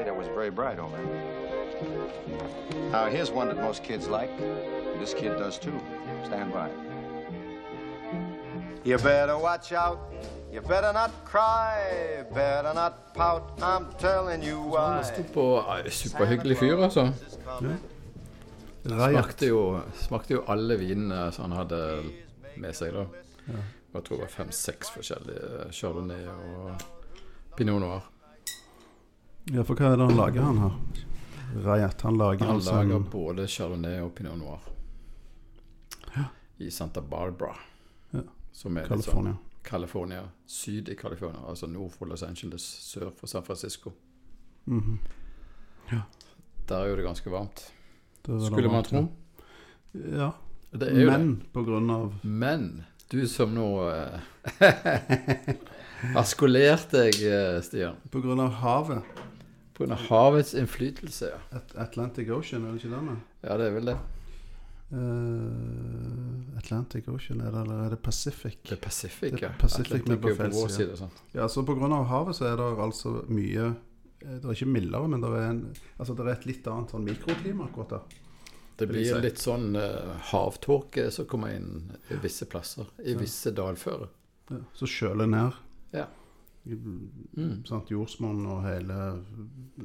Data was very bright, old man. Now, here's one that most kids like. This kid does too. Stand by. You better watch out. You better not cry. Better not pout. I'm telling you why. Han sto på eh, superhyggelig fyr, altså. Riot. Smakte jo, smakte jo alle vinene som han hadde med seg, da. Jeg tror det var fem-seks forskjellige chardonnay og pinot noir. Ja, for hva er det han lager, han her? Rayette Han lager Han altså lager en både chardonnay og pinot noir. Ja. I Santa Barbara, Ja. som er litt California. sånn California. Syd i California, altså nord for Los Angeles, sør for San Francisco. Mhm. Der er jo det ganske varmt. Det er det Skulle man varmt, tro. Ja. Det er jo. Men på grunn av Men du som nå eh, har skolert deg, eh, Stian, På grunn av havet. Pga. havets innflytelse, ja. At Atlantic Ocean, er det ikke det? Ja, det er vel det. Uh, Atlantic Ocean, er det, eller er det Pacific? Det er Pacific, Det er ja. Pacific med Atlantic er på vår side. Ja, så av havet så er det altså mye eh, Det er ikke mildere, men det er, en, altså det er et litt annet sånn mikroklima akkurat der. Det blir si. litt sånn uh, havtåke som kommer inn i visse plasser. I visse dalfører. Ja, så kjøler ned. Ja. Mm. Sant, jordsmonn og hele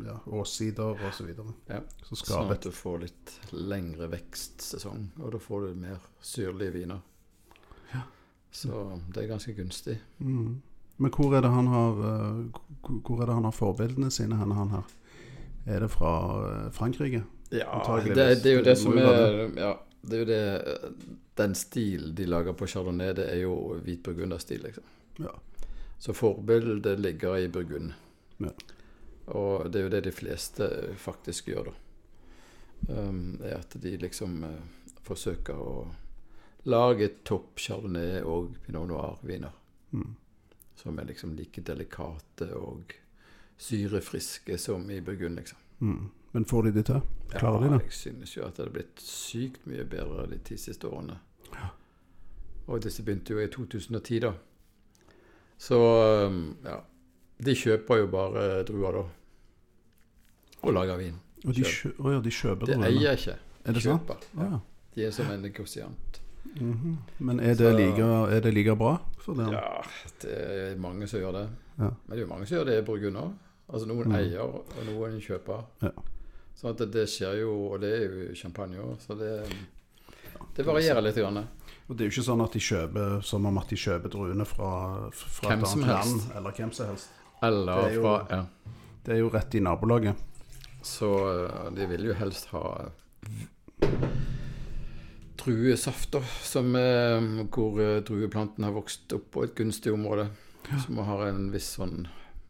ja, åssider og så videre. Ja. Så Sånn at du får litt lengre vekstsesong, og da får du mer syrlige viner. Så det er ganske gunstig. mm. Men hvor er det han har eh, hvor- er det han har forbildene sine hen, han her? Er det fra eh, Frankrike? Ja, det, det er jo det som er ja, Det er jo det Den stil de lager på chardonnay, det er jo hvit burgunderstil, liksom. Ja. Så forbildet ligger i Burgund. Ja. Og det er jo det de fleste faktisk gjør, da. Um, er at de liksom uh, forsøker å lage topp chardonnay og pinot noir-viner. Mm. Som er liksom like delikate og syrefriske som i Burgund, liksom. Mm. Men får de det til? Klarer de det? Jeg synes jo at det har blitt sykt mye bedre de ti siste årene. Og disse begynte jo i 2010, da. Så um, ja. De kjøper jo bare druer, da. Og lager vin. Og de, kjø oh, ja, de kjøper Det druene. eier ikke. Er det? Kjøper. sant? ja. De er som en negosiant. Mhm. Men er det, like, er det like bra for dem? Ja, det er mange som gjør det. Ja. Men det er jo mange som gjør det i Burgund. Altså noen Mm. eier, og noen kjøper. Ja. Sånn at det, det skjer jo, og det er jo champagne òg, så det, det varierer litt. Grann. Og det er jo ikke sånn at de kjøper som om at de kjøper druene fra, fra Hvem et annet land, eller hvem som helst. Eller Det er jo- fra ja. Det er jo rett i nabolaget. Så eh, de vil jo helst ha druesaft, som, eh, hvor eh, drueplanten har vokst opp på et gunstig område. Som har en viss sånn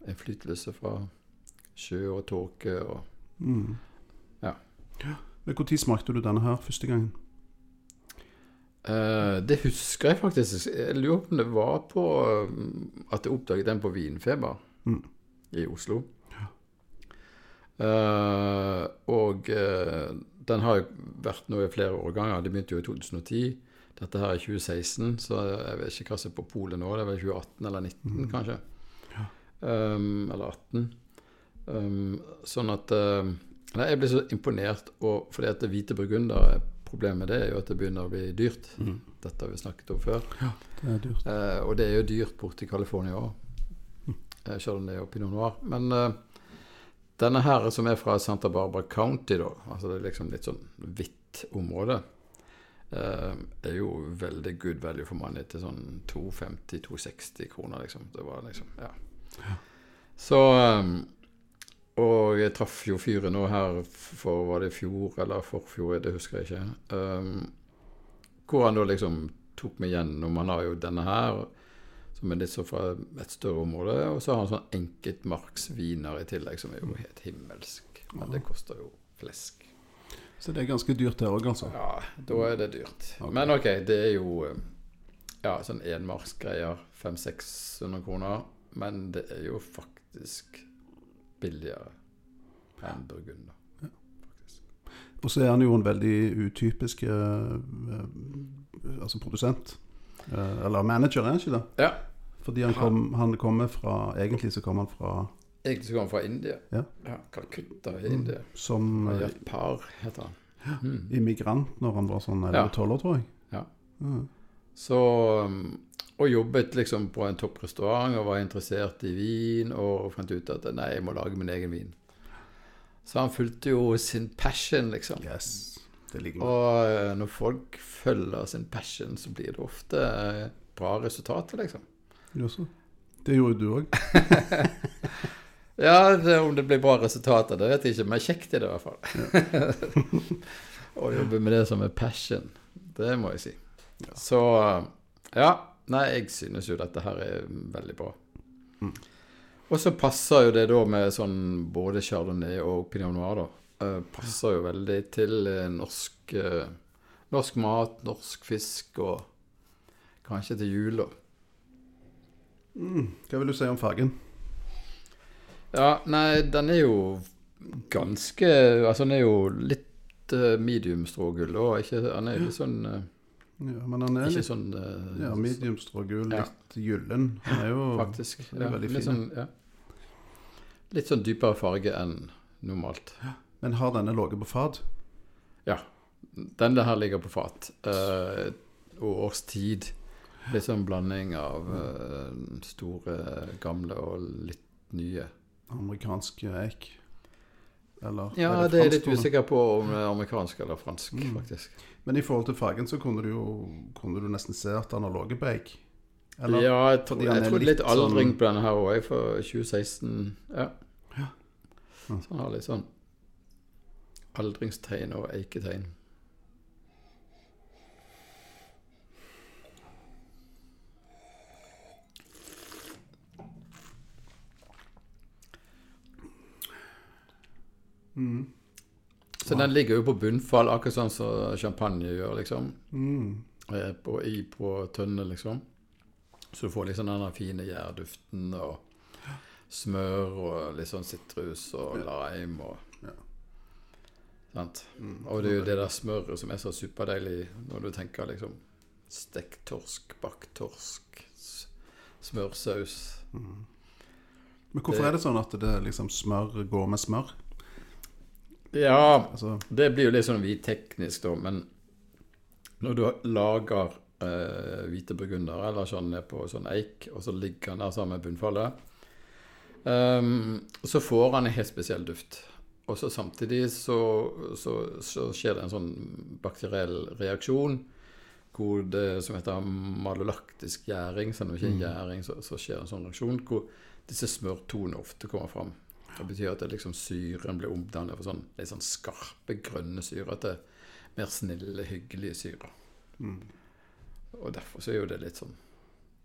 innflytelse fra sjø og tåke og Mm. Ja. Når smakte du denne her første gangen? Eh, Det husker jeg faktisk. Jeg lurer på om det var på eh, at jeg oppdaget den på Vinfeber Mm. i Oslo. Eh, og uh, den har jo vært nå i flere årganger. Det begynte jo i 2010. Dette her er 2016, så jeg vet ikke hva som er på polet nå. Det er vel 2018 eller 2019, kanskje. Um, eller 18. Um, sånn at Nei, jeg ble så imponert, og fordi at hvite burgunder Problemet med det er jo at det begynner å bli dyrt. Dette har vi snakket om før. Det er dyrt. Eh, og det er jo dyrt borte i California òg. Eh, Chardonnay i pinot noir. Men eh, denne her som er fra Santa Barbara County, da, altså det er liksom litt sånn hvitt område, eh, er jo veldig good value for money til sånn 250-260 kroner, liksom. Det var liksom, ja. Så eh, Og jeg traff jo fyren nå her for var det fjor eller forfjor, det husker jeg ikke. Um, hvor han da liksom tok meg gjennom Han har jo denne her, som er litt så fra et større område. Og så har han sånn enkeltmarksviner i tillegg, som er jo helt himmelsk. Men det koster jo flesk. Så det er ganske dyrt der òg, altså. Ja, da er det dyrt. Okay. Men ok, det er jo eh, ja, sånn enmarksgreier. 500-600 kroner. Men det er jo faktisk billigere enn burgunder. Og så er han jo en veldig utypisk eh, eh, altså produsent. Eh, eller manager, er han ikke det? Ja. Fordi han, kom, han kommer fra Egentlig så kommer han fra Egentlig så kommer han fra India. Ja. Calcutta i India. Som eh, Ayat Par heter han. Mm. immigrant når han var sånn 11-12 år, tror jeg. Ja. Mm. Så um, Og jobbet liksom på en topprestaurant og var interessert i vin og fant ut at nei, jeg må lage min egen vin. Så han fulgte jo sin passion, liksom. Yes. Det ligger med. Og eh, når folk følger sin passion, så blir det ofte eh, bra resultater, liksom. Jaså. Det gjorde du òg. Ja, det, om det blir bra resultater, det vet jeg ikke, men kjekt er det i hvert fall. Å jobbe med det som er passion, det må jeg si. Så ja, nei, jeg synes jo dette her er veldig bra. Mm. Og så passer jo det da med sånn både chardonnay og pinot noir, da. Uh, passer jo veldig til eh, norsk, uh, norsk mat, norsk fisk og kanskje til jul, da. Mm. Hva vil du si om fargen? Ja, nei, den er jo ganske Altså, den er jo litt uh, medium strågull, og ikke den er litt sånn eh, Ja, men han er Ikke litt sånn uh, ja, mediumstrågul, Ja. litt gyllen. Han er jo Faktisk. er Ja, veldig litt, fin. sånn, ja. litt sånn dypere farge enn normalt. Men har denne ligget på fat? Denne her ligger på fat. eh, og årstid. Litt sånn blanding av uh, store, gamle og litt nye. Amerikansk eik? Eller Ja, er det er jeg litt usikker på om det er amerikansk eller fransk, Mm. faktisk. Men i forhold til fargen så kunne du jo kunne du nesten se at han har ligget på egg. Eller? ja, jeg tror, jeg er tror er litt litt aldring sånn- på denne her òg, for 2016. Ja. Ja. Ja. Så han har litt sånn aldringstegn og eiketegn. Mm. Så den ligger jo på bunnfall, akkurat sånn som champagne gjør, liksom. Mm. På, I på tønne, liksom. Så du får liksom den fine gjærduften og smør og litt sånn sitrus og lime og Ja. Sant? Mm. Og det er jo det der smøret som er så superdeilig når du tenker liksom stekt torsk, bakt torsk, smørsaus. Mm. Men hvorfor Det- er det sånn at det liksom smør går med smør? Ja, Altså, det blir jo litt sånn hvitteknisk, da, men når du lager eh, hvite burgunder eller sånn ned på sånn eik, og så ligger han der sammen med bunnfallet, um, så får han en helt spesiell duft. Og så samtidig så, så, så skjer det en sånn bakteriell reaksjon hvor det som heter malolaktisk gjæring, selv om det ikke er en gjæring, så, så skjer det en sånn reaksjon hvor disse smørtonene ofte kommer fram. Det betyr at det liksom syren blir omdannet for sånn litt sånn skarpe, grønne syrer til mer snille, hyggelige syrer. mm. Og derfor så er jo det litt sånn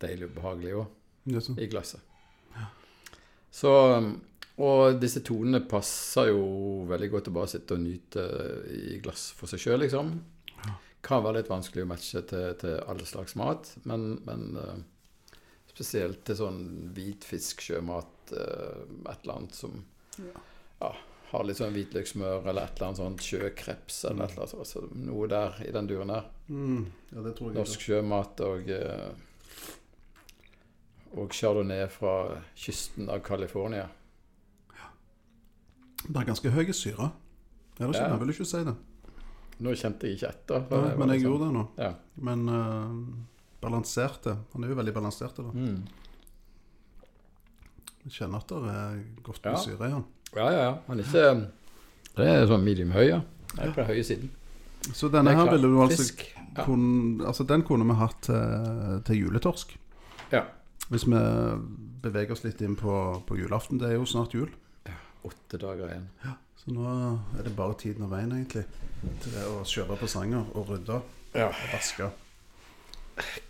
deilig og behagelig òg sånn. i glasset. Så Og disse tonene passer jo veldig godt å bare sitte og nyte i glass for seg sjøl, liksom. Kan være litt vanskelig å matche til, til alle slags mat, men, men eh, spesielt til sånn hvitfisk, sjømat, eh, et eller annet som ja, har litt sånn hvitløkssmør, eller et eller annet sånt sjøkreps, eller et eller annet, altså, noe der i den duren der. Mm. Ja, det tror jeg. Norsk sjømat og eh, og chardonnay fra kysten av California. Det er ganske høy syre. Er det ikke? Ja. Jeg vil ikke si det. Nå kjente jeg ikke etter. var men jeg liksom- gjorde det nå. Ja. Men uh, balanserte. Han er jo veldig balansert. Da. Mm. Jeg kjenner at det er godt med Ja. syre i han. ja, ja, ja. Han er ikke Det er sånn medium høy, ja. Er på den høye siden. Så denne er her ville du altså Fisk. Ja. kun, Altså den kunne vi hatt til, til juletorsk. Ja. Hvis vi beveger oss litt inn på, på julaften. Det er jo snart jul. Ja, Åtte dager igjen. Så nå er det bare tiden og veien, egentlig. Til å kjøre presanger og rydde Ja. og vaske.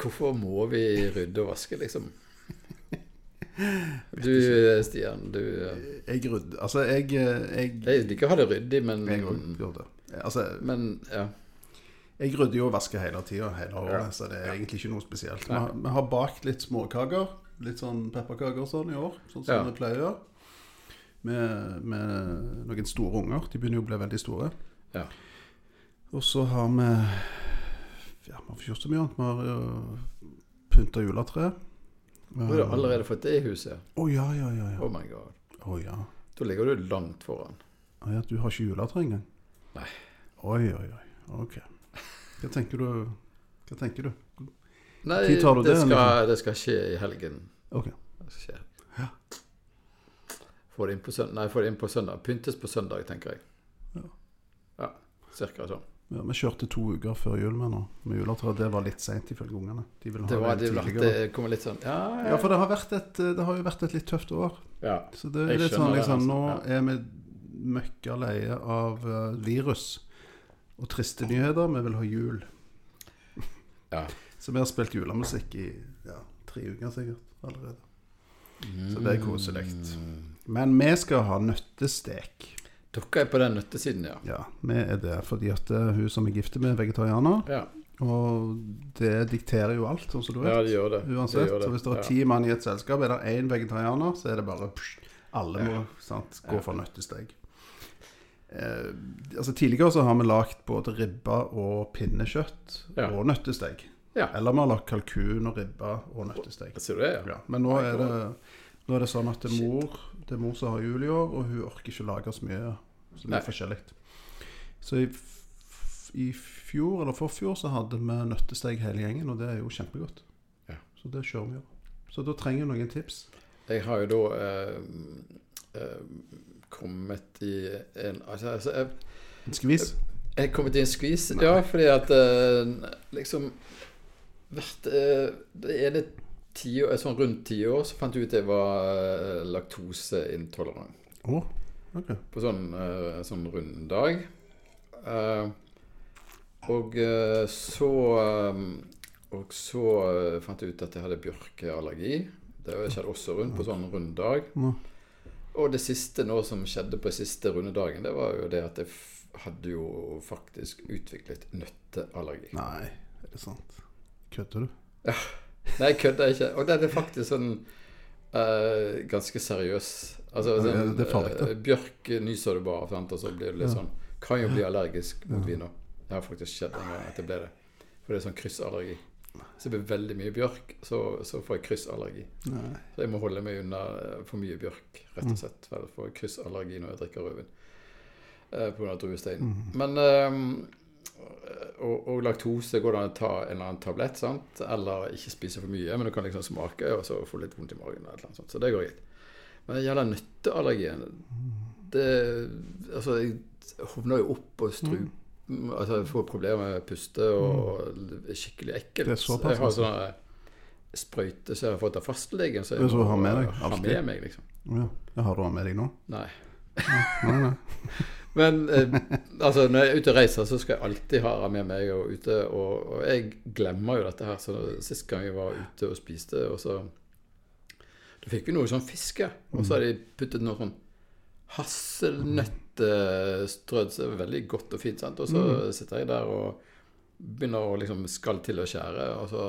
Hvorfor må vi rydde og vaske, liksom? Du, Stian, du eh, Jeg rydder Altså, jeg Jeg, Jeg liker å ha det ryddig, men jeg gjør det. Altså, Men ja. jeg rydder jo og vasker hele tida, hele året, Ja. så det er egentlig ikke noe spesielt. Vi har, vi har bakt litt småkaker. Litt sånn pepperkaker og sånn i år, sånn som Ja. vi pleier. Med, med noen store unger. De begynner jo å bli veldig store. Ja. Og så har vi Ja, vi har ikke gjort så mye annet. Vi har uh, pynta juletreet. Du har allerede fått det i huset? Å ja, ja, ja. ja. Oh my god. Å ja. Da ligger du langt foran. Ah, ja. Du har ikke juletre engang? Nei. Oi, oi, oi. Ok. Hva tenker du? Hva tenker du? Nei, du det, det, skal, det skal skje i helgen. Ok. Det skal skje. Ja. Få det inn på søndag. Nei, få det inn på søndag. Pyntes på søndag, tenker jeg. Ja. Ja, cirka sånn. Ja, Vi kjørte to uker før jul med nå. Med juletre. Det var litt seint ifølge ungene. De ville ha Det, var, det, tidligere. det kommer litt sånn Ja, Ja, for det har, vært et, det har jo vært et litt tøft år. ja. Så det er litt sånn liksom Nå altså. er vi møkka leie av uh, virus og triste nyheter. Vi vil ha jul. ja. Så vi har spilt julemusikk i ja, tre uker sikkert allerede. Så det er koselig. Mm. Men vi skal ha nøttestek. Dere er på den nøttesiden, ja. Ja, vi er det fordi at eh, hun som er gift med, er vegetarianer. Ja, Og det dikterer jo alt, sånn som du vet. ja det gjør det. Uansett. Det gjør Så hvis det er ti mann i et selskap, er det én vegetarianer, så er det bare psh, Alle må sant, gå for nøttesteg. Eh, altså Tidligere så har vi lagd både ribbe og pinnekjøtt og nøttesteg. Ja. Eller vi har lagt kalkun og ribbe og nøttesteg. Ser du det, ja? Ja. Men nå er, det, nå er det sånn at det er Shit. Det er mor som har jul i år, og hun orker ikke lage så mye. Så det Nei. er forskjellig. Så i, i fjor eller forfjor så hadde vi nøttesteg hele gjengen, og det er jo kjempegodt. Ja. Så det kjører vi jo. Så da trenger jeg noen tips. Jeg har jo da eh, eh, kommet i en Altså, altså jeg, En skvis. jeg er kommet i en skvis, ja, fordi at eh, liksom hvert eh, Det tiår, sånn rundt ti år, så fant jeg ut at jeg var eh, laktoseintolerant. Oh, ok. På sånn, eh, sånn rund dag. Eh, og så Og så fant jeg ut at jeg hadde bjørkeallergi. Det skjedde også rundt på sånn rund dag. Og det siste nå som skjedde på siste runde dagen, det var jo det at jeg hadde jo faktisk utviklet nøtteallergi. Nei, er det sant? Kødder du? Nei, jeg kødder ikke. Og den er faktisk sånn uh, ganske seriøs. Altså, sånn, det er farlig, da. eh, bjørk nyser du bare, sant? og så blir du litt sånn Kan jo bli allergisk mot vin òg. Det har faktisk skjedd en gang at jeg ble det. For det er sånn kryssallergi. Så det blir veldig mye bjørk, så, så får jeg kryssallergi. Nei. Så jeg må holde meg unna for mye bjørk, rett Mm. og slett. For jeg får kryssallergi når jeg drikker rødvin. Uh, Pga. druestein. Mm. Men ehm, og, og laktose går det an å ta en eller annen tablett, sant? eller ikke spise for mye. Men du kan liksom smake og så få litt vondt i magen. Eller noe sånt. Så det går greit. Men det gjelder nøtteallergien det, Altså, jeg hovner jo opp og strup. Altså, jeg får problemer med puste og det er skikkelig ekkelt. Jeg har altså. sånne sprøyter som jeg har fått av fastlegen. Så jeg må har med deg, ha med meg, liksom. Ja. Jeg Har du den med deg nå? Nei. Nei, nei. Men eh, altså, når jeg er ute og reiser, så skal jeg alltid ha med meg og ute. Og, og jeg glemmer jo dette her. Så sist gang jeg var ute og spiste, og så Da fikk vi noe sånn fiske. Og så har de puttet noe sånn hasselnøttstrødd. Så det veldig godt og fint. sant? Og så sitter jeg der og begynner å liksom skal til å skjære, og så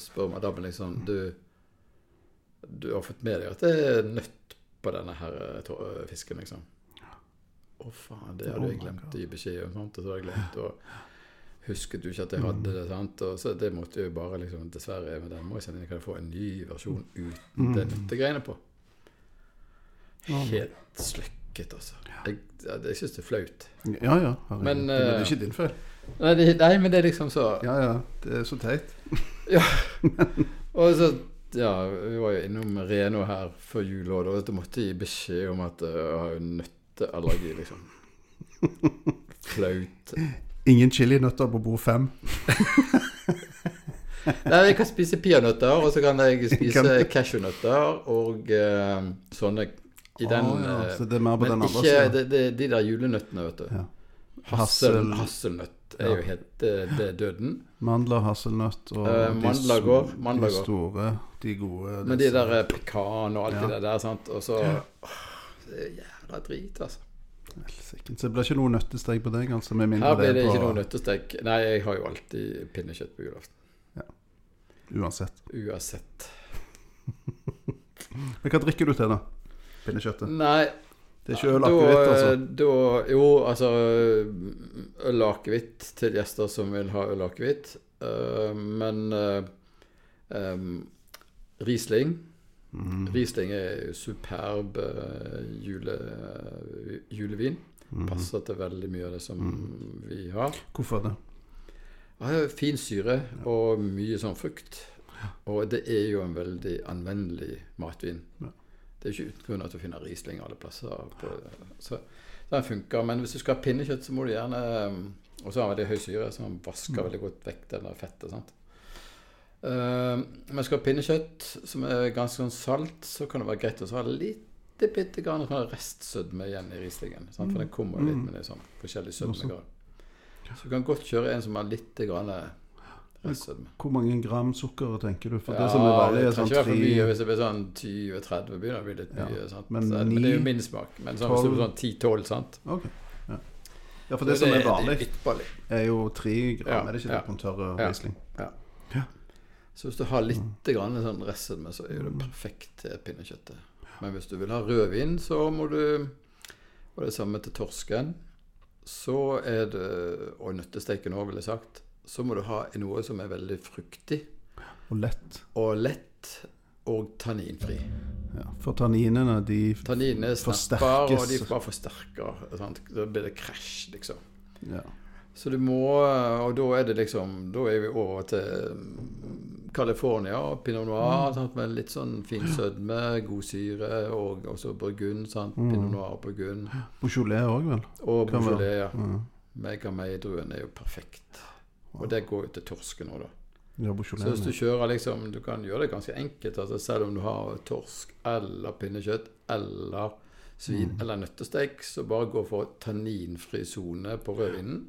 spør madammen liksom Du, du har fått med deg at det er nøtt på denne her eh, fisken, liksom? Å, faen, det hadde jeg glemt å gi beskjed om. sant? Og så hadde jeg glemt å Husket du ikke at jeg hadde det? sant? Og så Det måtte jeg jo bare liksom Dessverre, men den må jeg sende inn. Kan jeg få en ny versjon uten det nøttegreiene på? Helt sløkket, altså. Jeg, ja, jeg syns det er flaut. Ja ja. Harry. Men, det er eh, ikke din feil. Nei, det, nei, men det er liksom så Ja ja. Det er så teit. Og så Ja, vi var jo innom Reno her før jul, og da måtte jeg gi beskjed om at jeg har jo nøtteallergi, liksom. Flaut. Ingen chilinøtter på bord fem. Nei, jeg kan spise peanøtter, og så kan jeg spise Kan- cashewnøtter og uh, sånne i den oh, ja. eh, Så det er mer på Men den andre ikke siden. det, det, de der julenøttene, vet du. Ja. Hassel, Hassel- hasselnøtt er Ja. jo helt det, det er døden. Mandler, hasselnøtt og uh, mandler går, mandler de store, de gode Men de der eh, pekan og alt Ja. det der, sant. Og så åh, Det er jævla drit, altså. Helsike. Så det blir ikke noe nøttesteg på deg, altså? Med mindre Her blir det ikke på noe nøttestek. Nei, jeg har jo alltid pinnekjøtt på julaften. Uansett. Uansett. Men hva drikker du til, da? Pinnekjøttet? Nei, Det er ikke øl akevitt, altså? da Jo, altså Øl akevitt til gjester som vil ha øl akevitt. Uh, men uh, um, Riesling Mm. Riesling er superb eh, jule, julevin. Mm. Passer til veldig mye av det som vi har. Hvorfor det? Fin syre og mye sånn frukt. Og det er jo en veldig anvendelig matvin. Det er ikke uten grunn at du finner Riesling alle plasser. På, så den funker. Men hvis du skal ha pinnekjøtt, så må du gjerne Og så har den veldig høy syre, så den vasker veldig godt vekk det der fettet. sant? Uh, men skal ha pinnekjøtt som er ganske sånn salt, så kan det være greit å ha lite bitte grann sånn restsødme igjen i rislingen. Sant? For den kommer litt med det sånn forskjellig sødmegrad. Så du kan godt kjøre en som har litt grann restsødme. Hvor mange gram sukker tenker du? For Ja, det som er vanlig, er sånn ikke være for mye. Hvis det blir sånn 20-30, begynner det å bli litt Ja, men, så, men Men, det er jo min smak. Men sånn, hvis det blir sånn 10-12, sant Okay. Ja. ja, for det som er vanlig, er, er jo tre gram. Ja, Er det ikke ja. det på en tørr Ja. Så hvis du har litt grann sånn restsødme, så er det perfekt til pinnekjøttet. Men hvis du vil ha rødvin, så må du Og det samme til torsken. Så er det Og nøttesteiken òg, ville jeg sagt. Så må du ha noe som er veldig fruktig Og lett. og lett og tanninfri. Ja. For tanninene, de Tanninene snapper, Forsterkes. og de bare forsterker. Sant? Da blir det krasj, liksom. ja. Så du må Og da er det liksom Da er vi over til mm, California og pinot noir sant? med litt sånn fin sødme, god syre, og også burgund. sant? Pinot noir og burgund. Beaujolais òg, vel? Og. Beaujolais. ja. Mm. Megamay-druen er jo perfekt. Og det går jo til torsken nå, da. ja Så hvis du kjører liksom Du kan gjøre det ganske enkelt. altså Selv om du har torsk eller pinnekjøtt eller svin eller nøttestek, så bare gå for tanninfri sone på rødvinen.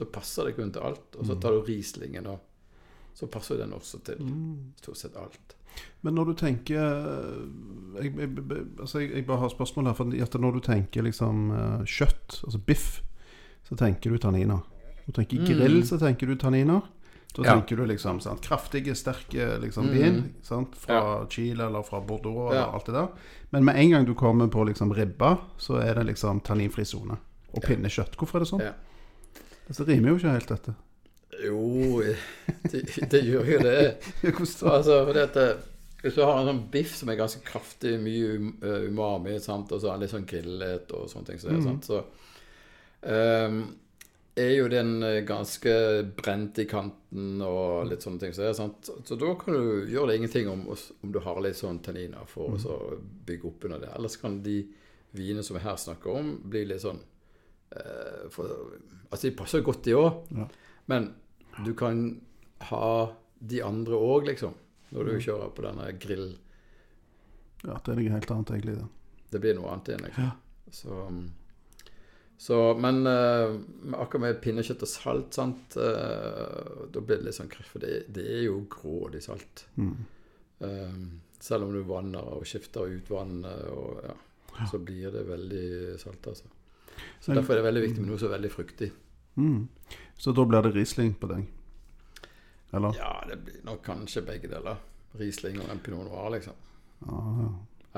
Så passer det kun til alt. Og så tar du Rieslingen, og så passer den også til stort sett alt. Men når du tenker Jeg, jeg, jeg, altså jeg, jeg bare har spørsmål her. For når du tenker liksom eh, kjøtt, altså biff, så tenker du tanniner. Når du tenker grill, så tenker du tanniner. Da Mm. Ja. tenker du liksom sant? kraftige, sterke liksom, Mm. vin sant? fra Chile eller fra Bordeaux Ja. eller alt det der. Men med en gang du kommer på liksom ribba, så er det liksom tanninfri sone. Og pinnekjøtt. Hvorfor er det sånn? Altså, det rimer jo ikke helt, dette. Jo, det, det gjør jo det. Altså, for dette, hvis du har en sånn biff som er ganske kraftig, mye um, eh, umami, sant? og så er litt sånn grillet og sånne ting, så, Mm. sant? så um, er jo den eh, ganske brent i kanten og litt sånne ting. Så, sant? så da kan du gjøre det ingenting om, om du har litt sånn tanniner for Mm. å bygge opp under det. Ellers kan de vinene som vi her snakker om, bli litt sånn eh, for, Altså, de passer godt, de òg. Ja. Men du kan ha de andre òg, liksom. Når Mm. du kjører på denne grill. Ja, det er noe helt annet, egentlig. det. Det blir noe annet igjen, liksom. Så, um, så Men eh, akkurat med pinnekjøtt og salt, sant, eh, da blir det litt sånn kreft. For det, det er jo grådig salt. Mm. Eh, selv om du vanner og skifter ut vannet, og, ja, så blir det veldig salt, altså. Så Derfor er det veldig viktig med noe som er veldig fruktig. Mm. Så da blir det Riesling på deg? Eller? Ja, det blir nok kanskje begge deler. Riesling og en pinot noir, liksom. Ja, ja.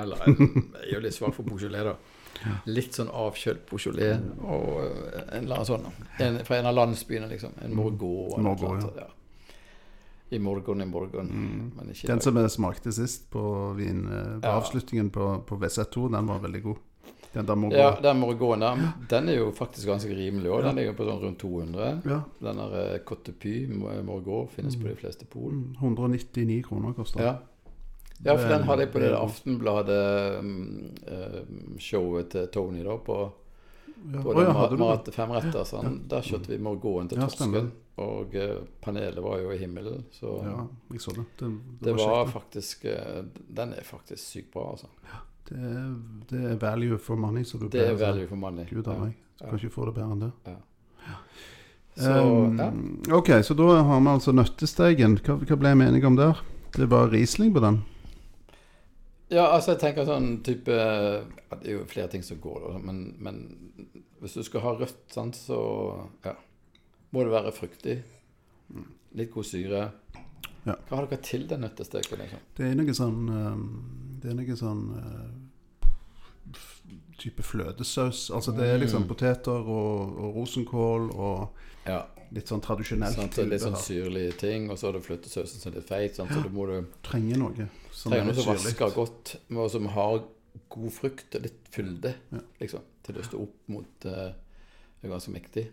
Eller jeg er jo litt svak for Beaujolais, da. Litt sånn avkjølt Beaujolais og eh, en eller annen sånn en, Fra en av landsbyene, liksom. En Morgot. eller Morgot, ja. ja. I morgen i morgen. Men ikke Den som jeg smakte sist på, vin, eh, på Ja. avslutningen på, på VZ2, den var veldig god. Den der gå. Ja, den Morgoen der, den er jo faktisk ganske rimelig òg. Den ligger på sånn rundt 200. Ja. Den der Cottepy Cote Py Morgot finnes på de fleste pol. Mm, 199 kroner koster den. Ja. ja, for den hadde jeg på det Aftenbladet-showet til Tony da på Ja. På Å, ja, ma- hadde du det? mat femretter. Sånn. Der kjørte vi morgoen til Ja, torsken. Og eh, panelet var jo i himmelen, så Ja, jeg så det. Det, det var var faktisk eh, Den er faktisk sykt bra, altså. det. Det er, det er value for money, så du Det er value for money. Gud a Ja. meg. Du kan ikke få det bedre enn det. Så Um, ja. Ok, så da har vi altså nøttesteigen. Hva, hva ble vi enige om der? Det var Riesling på den? ja, altså jeg tenker sånn type ja, Det er jo flere ting som går, da, men, men hvis du skal ha rødt, sant, så ja, må det være fruktig. Litt god syre. Ja. Hva har dere til den nøttesteken? Liksom? Det er noe sånn um, Det er noe sånn uh, f- type fløtesaus. Altså det er liksom poteter og, og rosenkål og Ja. litt sånn tradisjonelt. Sånn, Så litt sånn syrlig ting, og så har du fløtesausen som er litt feit. Sant? Så du må du Trenger noe som trenger er noe som vasker godt, og som har god frukt og litt fylde, Ja. liksom. Til å stå opp mot uh, Det er ganske mektig.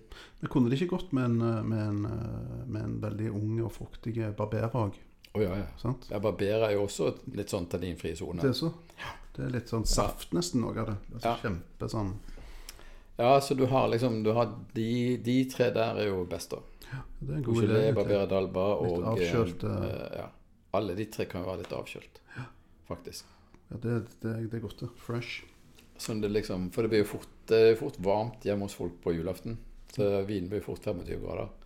Men kunne det ikke gått med en, eh, med en, eh, med en veldig ung og fruktig barber òg? Å ja, ja. Sant? Ja, Barber er jo også litt sånn tanninfri sone. Det er så. Det er litt sånn saft, nesten, noe av det. det er så Ja. Kjempe sånn Ja, så du har liksom du har de, de tre der er jo best, da. Det er en god Gelé, idé. Barbera d'Alba Litt og avkjølt, eh, eh. eh, Ja. Alle de tre kan jo være litt avkjølt, faktisk. Ja, det, det, det er godt, det. Fresh. Sånn det liksom, for det blir jo fort, fort varmt hjemme hos folk på julaften. Så vinen blir fort 25 grader.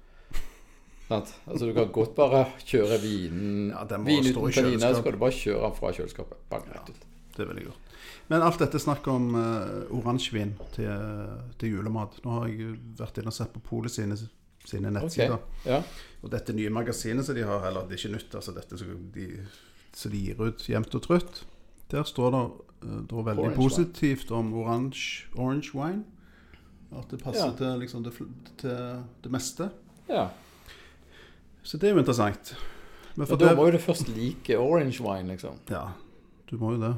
Altså Du kan godt bare kjøre vinen Ja, den Vin uten tanniner, så kan du bare kjøre den fra kjøleskapet. Bang, rett ut. Det er veldig godt. Men alt dette snakket om uh, oransjevin til, til julemat. Nå har jeg vært inne og sett på Polet sine, sine nettsider. Ja. Og dette nye magasinet som de har, eller det er ikke nytt, altså dette som de, de gir ut jevnt og trutt, der står det eh, da veldig Orange positivt om orange, orange wine. At det passer Ja. til, liksom, det, til det meste. ja. Så det er jo interessant. Men for ja, da det, må jo du først like orange wine, liksom. ja, du må jo det.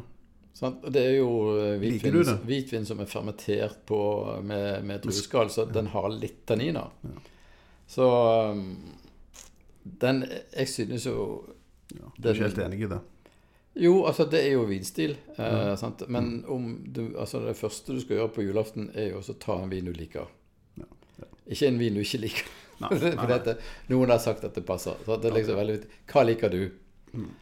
Og det er jo eh, hvitvin, det? hvitvin som er fermentert på, med, med drueskall, så den har litt tanniner. Så um, den Jeg synes jo Ja, du er ikke helt enig i det? Jo, altså det er jo vinstil. Eh, sant? Men om du, altså det første du skal gjøre på julaften, er jo å ta en vin du liker. Ja, Ikke en vin du ikke liker. Nei, nei, nei. noen har sagt at det passer. Så det liksom veldig. Hva liker du? Mm.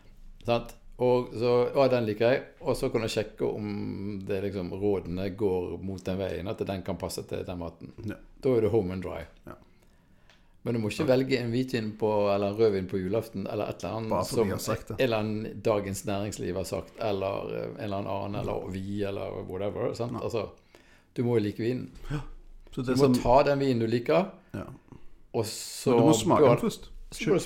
Sant? Og så, ja, den liker jeg. Og så kan du sjekke om det liksom, rådene går mot den veien, at den kan passe til den maten. Ja. Da er du home and dry. Ja. Men du må ikke velge en hvitvin på, eller en rødvin på julaften eller et eller annet som det. en eller annen Dagens Næringsliv har sagt, eller eh, en eller annen, eller vi, eller whatever. Sant? Altså, du må jo like vinen. Så Du må som, ta den vinen du liker, ja. og så Men du må smake bør- den først.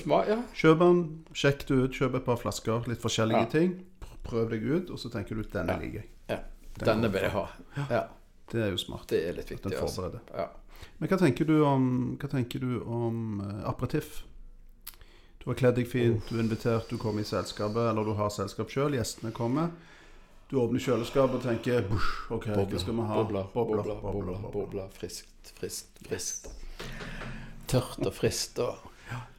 Må ja. Kjøp den, sjekk det ut, kjøp et par flasker, litt forskjellige Ja. ting. Prøv deg ut, og så tenker du denne Ja. liker jeg. ja. Den Denne vil jeg ha. Ja, Det er jo smart. det er litt Den viktig. Altså. forbereder. Ja. Men hva tenker du om, hva tenker du om eh, aperitiff? Du har kledd deg fint, du er invitert, du kommer i selskapet, eller du har selskap sjøl, gjestene kommer. Du åpner kjøleskapet og tenker «Bush, OK, hva skal vi ha? Bobler, bobler, bobler, bobler. Friskt, friskt, friskt. Tørt og friskt og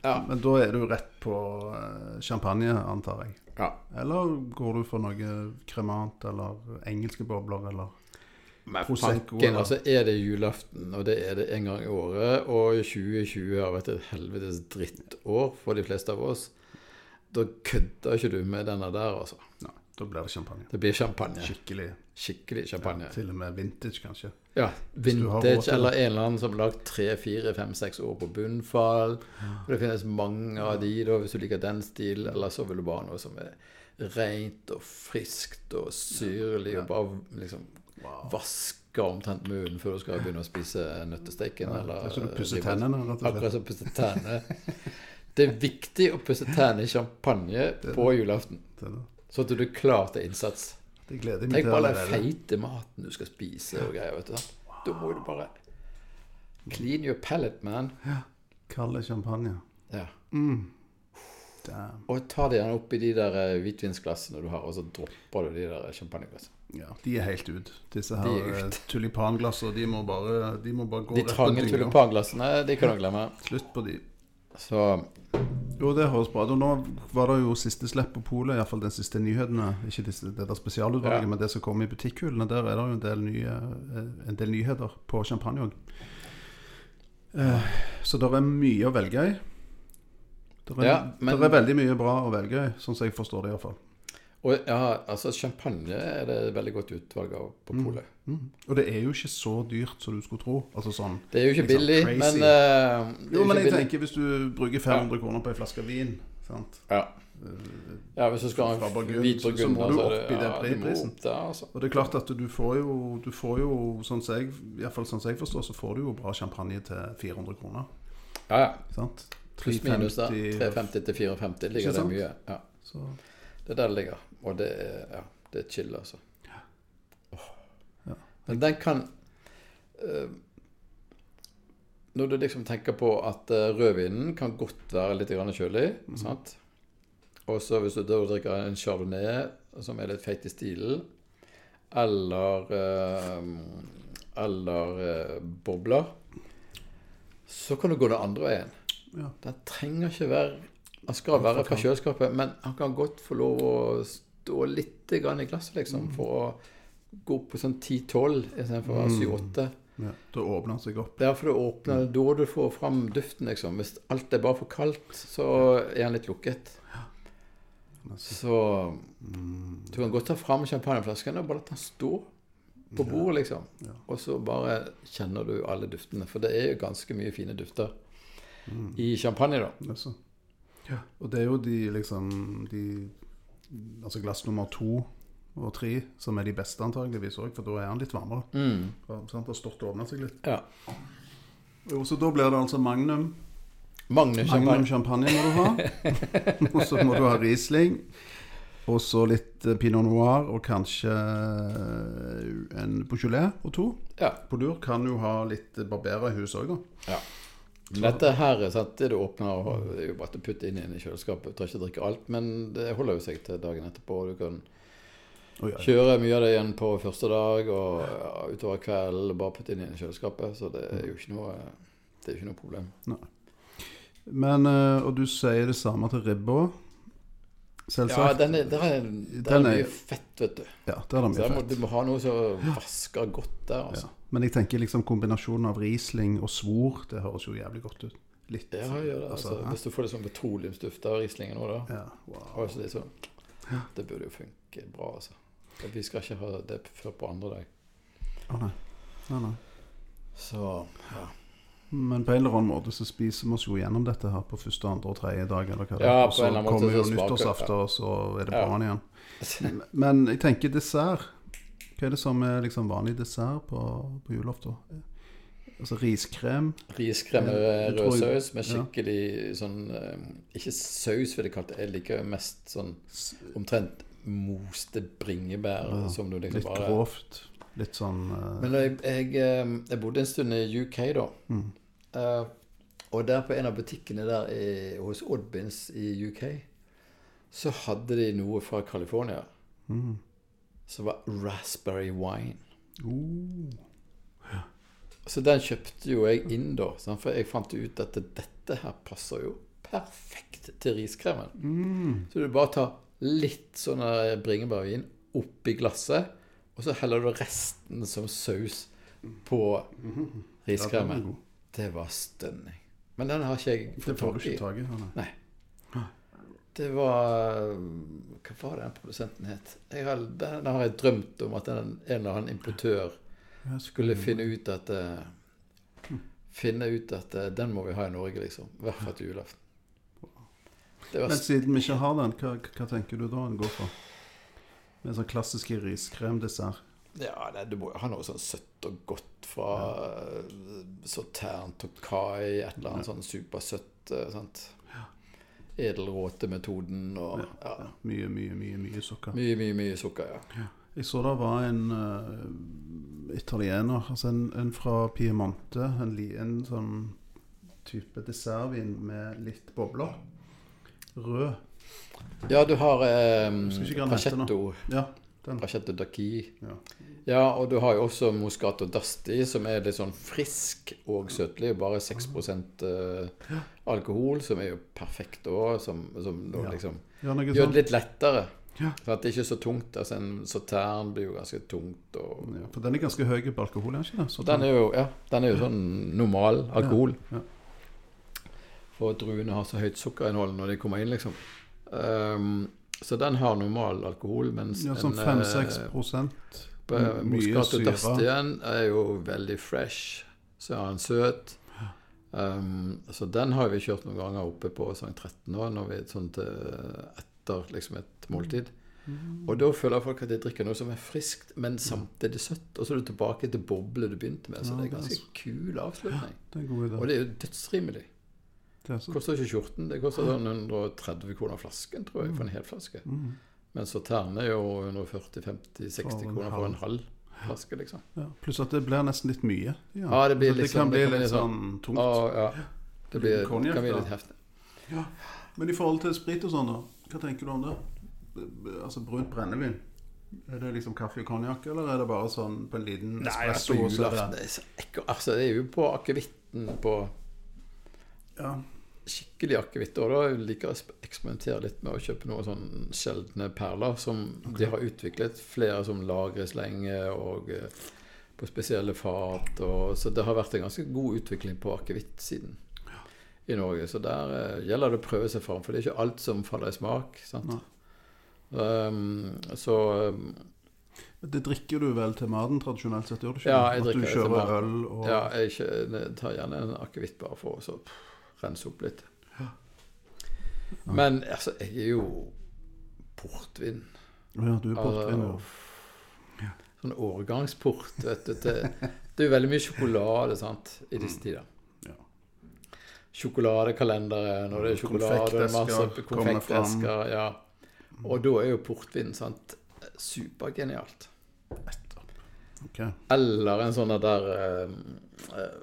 Ja. Men da er du rett på eh, champagne, antar jeg. ja. Eller går du for noe kremant, eller engelske bobler, eller Men fanken, altså er det julaften, og det er det en gang i året, og 2020 har vært et helvetes drittår for de fleste av oss, da kødder ikke du med denne der, altså. Nei, da blir det champagne. Det blir champagne. Skikkelig. Skikkelig champagne. Til og med vintage, kanskje. Ja, vintage eller en eller annen som har lagd tre, fire, fem, seks år på bunnfall. Og det finnes mange av de, da, hvis du liker den stilen. Eller så vil du bare ha noe som er rent og friskt og syrlig, og bare liksom vaske omtrent munnen før du skal begynne å spise nøttesteiken. Eller er så du pusser tennene, rett og slett. Akkurat som pusse tennene. Det er viktig å pusse tennene i champagne på julaften, Det, er det. så at du er klar til innsats. Det gleder jeg meg Tenk til på all den feite maten du skal spise og greier. vet du sant? Da må du bare clean your pellet, man. Ja. Kald champagne. Ja. Mm. Og ta de gjerne oppi de der eh, hvitvinsglassene du har, og så dropper du de der champagneglassene. Ja, de er helt ut. Disse her er eh, tulipanglassene, de må bare, de må bare gå De rett trange tulipanglassene, de kan du glemme. Slutt på de. Så Jo, det høres bra ut. Nå var det jo siste slipp på polet, iallfall den siste nyhetene. Ikke disse, det der spesialutvalget, Ja. men det som kommer i butikkhyllene. Der er det jo en del, nye, eh, en del nyheter på champagne òg. Eh, så det er mye å velge i. Det er, Ja, men- er veldig mye bra å velge i, sånn som jeg forstår det iallfall. Og ja, altså champagne er det veldig godt utvalg av på polet. Mm. Og det er jo ikke så dyrt som du skulle tro. Altså sånn Det er jo ikke Liksom billig, crazy. men uh, Jo, men jeg billig. tenker hvis du bruker 500 kroner på ei flaske vin sant? ja. ja, hvis du skal ha hvit Burgund, så- må du opp i den ja, prisen. Det, altså. Og det er klart at du får jo, du får jo sånn som jeg, i hvert fall sånn som jeg forstår, så får du jo bra champagne til 400 kroner. Ja, ja. Sant? Pluss minus da. 350, 350 til 450 ligger det mye. Ja. Så Det er der det ligger. Og det er, ja, det er chill, altså. Men den kan uh, Når du liksom tenker på at uh, rødvinen kan godt være litt kjølig, sant? Og så hvis du da drikker en chardonnay som er litt feit i stilen, eller uh, eller bobler, så kan du gå den andre veien. Ja. Den trenger ikke være Han skal være fra kjøleskapet, men han kan godt få lov å stå litt i glasset, liksom, for å gå opp på sånn 10-12 istedenfor Mm. 7-8. Ja, da åpner seg opp. Ja, for for åpner, mm. da du får fram duften, liksom. Hvis alt er bare for kaldt, så er han litt lukket. Så du kan godt ta fram champagneflasken og bare la den stå på bordet, liksom. Ja. Og så bare kjenner du alle duftene. For det er jo ganske mye fine dufter i champagne, da. Ja. Og det er jo de liksom de, Altså glass nummer to og tre som er de beste antageligvis òg, for da er han litt varmere. Mm. For, sant? Har stått og åpna seg litt. Ja. Jo, så da blir det altså Magnum. Magnum Magnum champagne. champagne må du ha. og så må du ha Riesling. Og så litt eh, Pinot Noir og kanskje eh, en Beaujolais og to. Ja. På dur kan du ha litt barberahus òg, da. ja. Dette her er sant, det du åpner det er jo bare å putte inn i kjøleskapet. Trenger ikke drikke alt, men det holder jo seg til dagen etterpå. Du kan kjøre mye av det igjen på første dag og ja, utover kvelden. Bare putte inn i kjøleskapet. Så det er jo ikke noe, det er ikke noe problem. Men, eh, Og du sier det samme til ribba. Selvsagt. den er, der er, der Den er mye fett, vet du. Ja, der er det mye der må, fett. du må ha noe som vasker godt der, Ja. altså. Men jeg tenker liksom kombinasjonen av Riesling og svor, det høres jo jævlig godt ut. Litt. Ja, gjør det. Altså, altså, hvis du får litt sånn petroleumsduft av Rieslingen nå, da. ja, wow. Og så sånn, det burde jo funke bra, altså. Vi skal ikke ha det før på andre dag. Å, nei. Nei, nei. Så ja. Men på en eller annen måte så spiser vi oss jo gjennom dette her på første, andre og tredje dag. Eller hva det er. Ja, og så kommer jo nyttårsaften, og så er det Ja. igjen. Men jeg tenker dessert. Hva er det som er liksom vanlig dessert på, på julaften? Altså riskrem. Riskrem med rød saus med ja. skikkelig sånn eh, Ikke saus, vil jeg kalle det. Jeg liker mest sånn omtrent moste bringebær Ja, som du liksom Litt bare grovt. Litt sånn uh... Men jeg, jeg, jeg bodde en stund i UK, da. Mm. Uh, og der på en av butikkene der i, hos Oddbins i UK, så hadde de noe fra California mm. som var raspberry wine. uh, Så den kjøpte jo jeg inn da, for jeg fant ut at dette her passer jo perfekt til riskremen. mm. Så du bare tar litt sånn bringebærvin oppi glasset, og så heller du resten som saus på Ja, den er riskremen. Det var stunning. Men den har ikke jeg Det får du ikke tak i. nei. Det var Hva var det den produsenten het? Jeg har, den har jeg drømt om at en, en eller annen importør skulle finne ut at eh, Finne ut at eh, den må vi ha i Norge, liksom. I hvert fall til julaften. Men siden vi ikke har den, hva, hva tenker du da en går for? Med sånn klassisk riskremdessert. Ja, nei, du må jo ha noe sånn søtt og godt fra ja. Sautern Tokai, et eller annet sånn supersøtt. sant? Ja. Edelråtemetoden og ja, Mye, mye, mye mye sukker. mye, mye, mye sukker, ja. Jeg så det var en uh, italiener, altså en, en fra Piemonte. En, en sånn type dessertvin med litt bobler. Rød. Ja, du har eh. Brachetto, Ja, den. Brachetto. Ja. Ja, og du har jo også Moscato d'Asti, som er litt sånn frisk og søtlig. Bare 6 eh, alkohol, som er jo perfekt òg. Som, som Ja. liksom Ja, gjør det litt lettere. Ja. Så at det ikke er så tungt. Altså En sautern blir jo ganske tungt. Og, Ja, for den er ganske høy på alkohol, er ikke det? Så den er jo, ja, den er jo sånn normal alkohol. Ja, For druene har så høyt sukkerinnhold når de kommer inn, liksom. Ehm, så den har normal alkohol, mens ja, sånn 5-6 eh, prosent. Mye Moscato d'Astien er jo veldig fresh. Så er den søt. Um, så den har vi kjørt noen ganger oppe på sånn 13 år, når vi sånn til etter liksom et måltid. Mm. Og da føler folk at de drikker noe som er friskt, men samtidig søtt. Og så er du tilbake til boble du begynte med. Så det er er ganske kul avslutning. En. Og det er jo dødsrimelig. Det er så- koster ikke 14, det koster sånn 130 kroner flasken, tror jeg, for en hel flaske. Mm. Men så er jo 140-50-60 kroner for en halv. flaske, liksom. Ja. Pluss at det blir nesten litt mye. Ja, det blir liksom, det kan sånn- bli det kan litt bli sånn tungt. Å, ja. Det blir, Konjakk, kan bli litt heftig. Men i forhold til sprit og sånn, da? Hva tenker du om det? Altså brunt brennevin. Er det liksom kaffe og konjakk, eller er det bare sånn på en liten espresso? Nei, altså, så julaften. Altså, det er jo på akevitten på Ja. Skikkelig akevitt. Og da liker jeg å eksperimentere litt med å kjøpe noen sånn sjeldne perler som de har utviklet. Flere som lagres lenge og eh, på spesielle fat. Og, så det har vært en ganske god utvikling på akevittsiden i Norge. Så der uh, gjelder det å prøve seg fram, for det er ikke alt som faller i smak. sant? Um, så um, Det drikker du vel til maten tradisjonelt sett, gjør du ikke? Ja, jeg At drikker du det til kjører øl og Ja, jeg jeg tar gjerne en akevitt bare for å rense opp litt. Men altså, jeg er jo portvin. Ja, du er portvin. Ja. Sånn årgangsport, vet du. Til, det er jo veldig mye sjokolade sant, i disse tider. Ja. Sjokoladekalenderen, og det er sjokolade og masse Konfektesker. Ja. Og da er jo portvin sant, supergenialt. Okay. Eller en sånn der eh,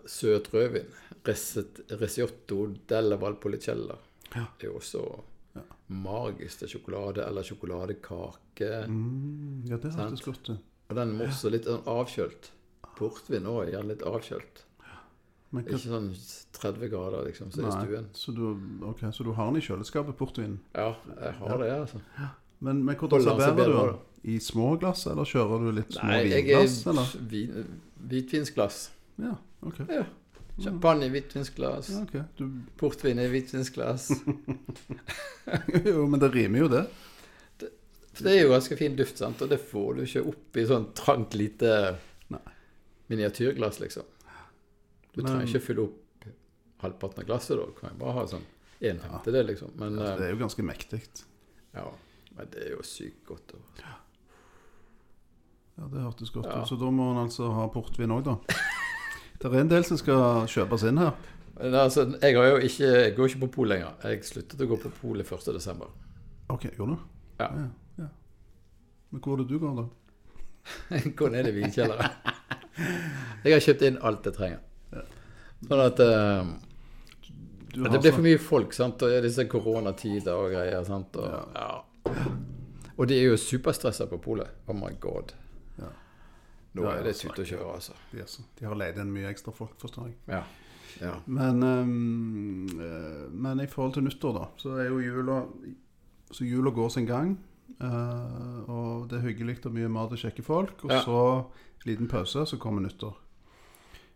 søt rødvin. Resiotto della Valpolicella. Ja. Er jo også magisk til sjokolade eller sjokoladekake. Mm, ja, det er hørtes godt ut. Og den er også litt sånn avkjølt. Portvin òg er gjerne litt avkjølt. Men hva, Ikke sånn 30 grader, liksom, som i nei, stuen. så, du, ok, så du har den i kjøleskapet, portvinen. Ja, jeg har det, altså. Men, men hvordan serverer du den? I små glass, eller kjører du litt små Nei, jeg vinglass? er Eller? vin, hvitvinsglass. Ja, ok. Ja. Champagne i hvitvinsglass. Ja, okay. Du, Portvin i hvitvinsglass. jo, men det rimer jo det. For det er jo ganske fin duft, sant? og det får du ikke opp i sånn trangt, lite Nei. miniatyrglass, liksom. Du Men- trenger ikke fylle opp halvparten av glasset, da. Du kan jo bare ha sånn en femtedel, liksom. Men, ja, det eh, er jo ganske mektig. ja, men det er jo sykt godt. Og... Ja, det hørtes godt Ja. ut. Så da må en altså ha portvin òg, da. Det er en del som skal kjøpes inn her. Nei, altså, jeg, har jo ikke, jeg går ikke på pol lenger. Jeg sluttet å gå på polet 1.12. Ok, gjorde du? Ja. ja. ja. Men hvor er det du går, da? Gå ned i vinkjelleren. Jeg har kjøpt inn alt jeg trenger. Sånn at eh, har det blir for mye folk, sant, og disse koronatider og greier. sant, og, ja. og de er jo superstressa på polet. Oh my god. Ja. Nå Ja, er det ja, og kjøre, altså. de, er så- de har leid inn mye ekstra folk, forstår jeg. Ja. ja. Men, eh, men i forhold til nyttår, da, så er jo jula Så jula går sin gang. Uh, og det er hyggelig og mye mat og kjekke folk. Og Ja. så liten pause, så kommer nyttår.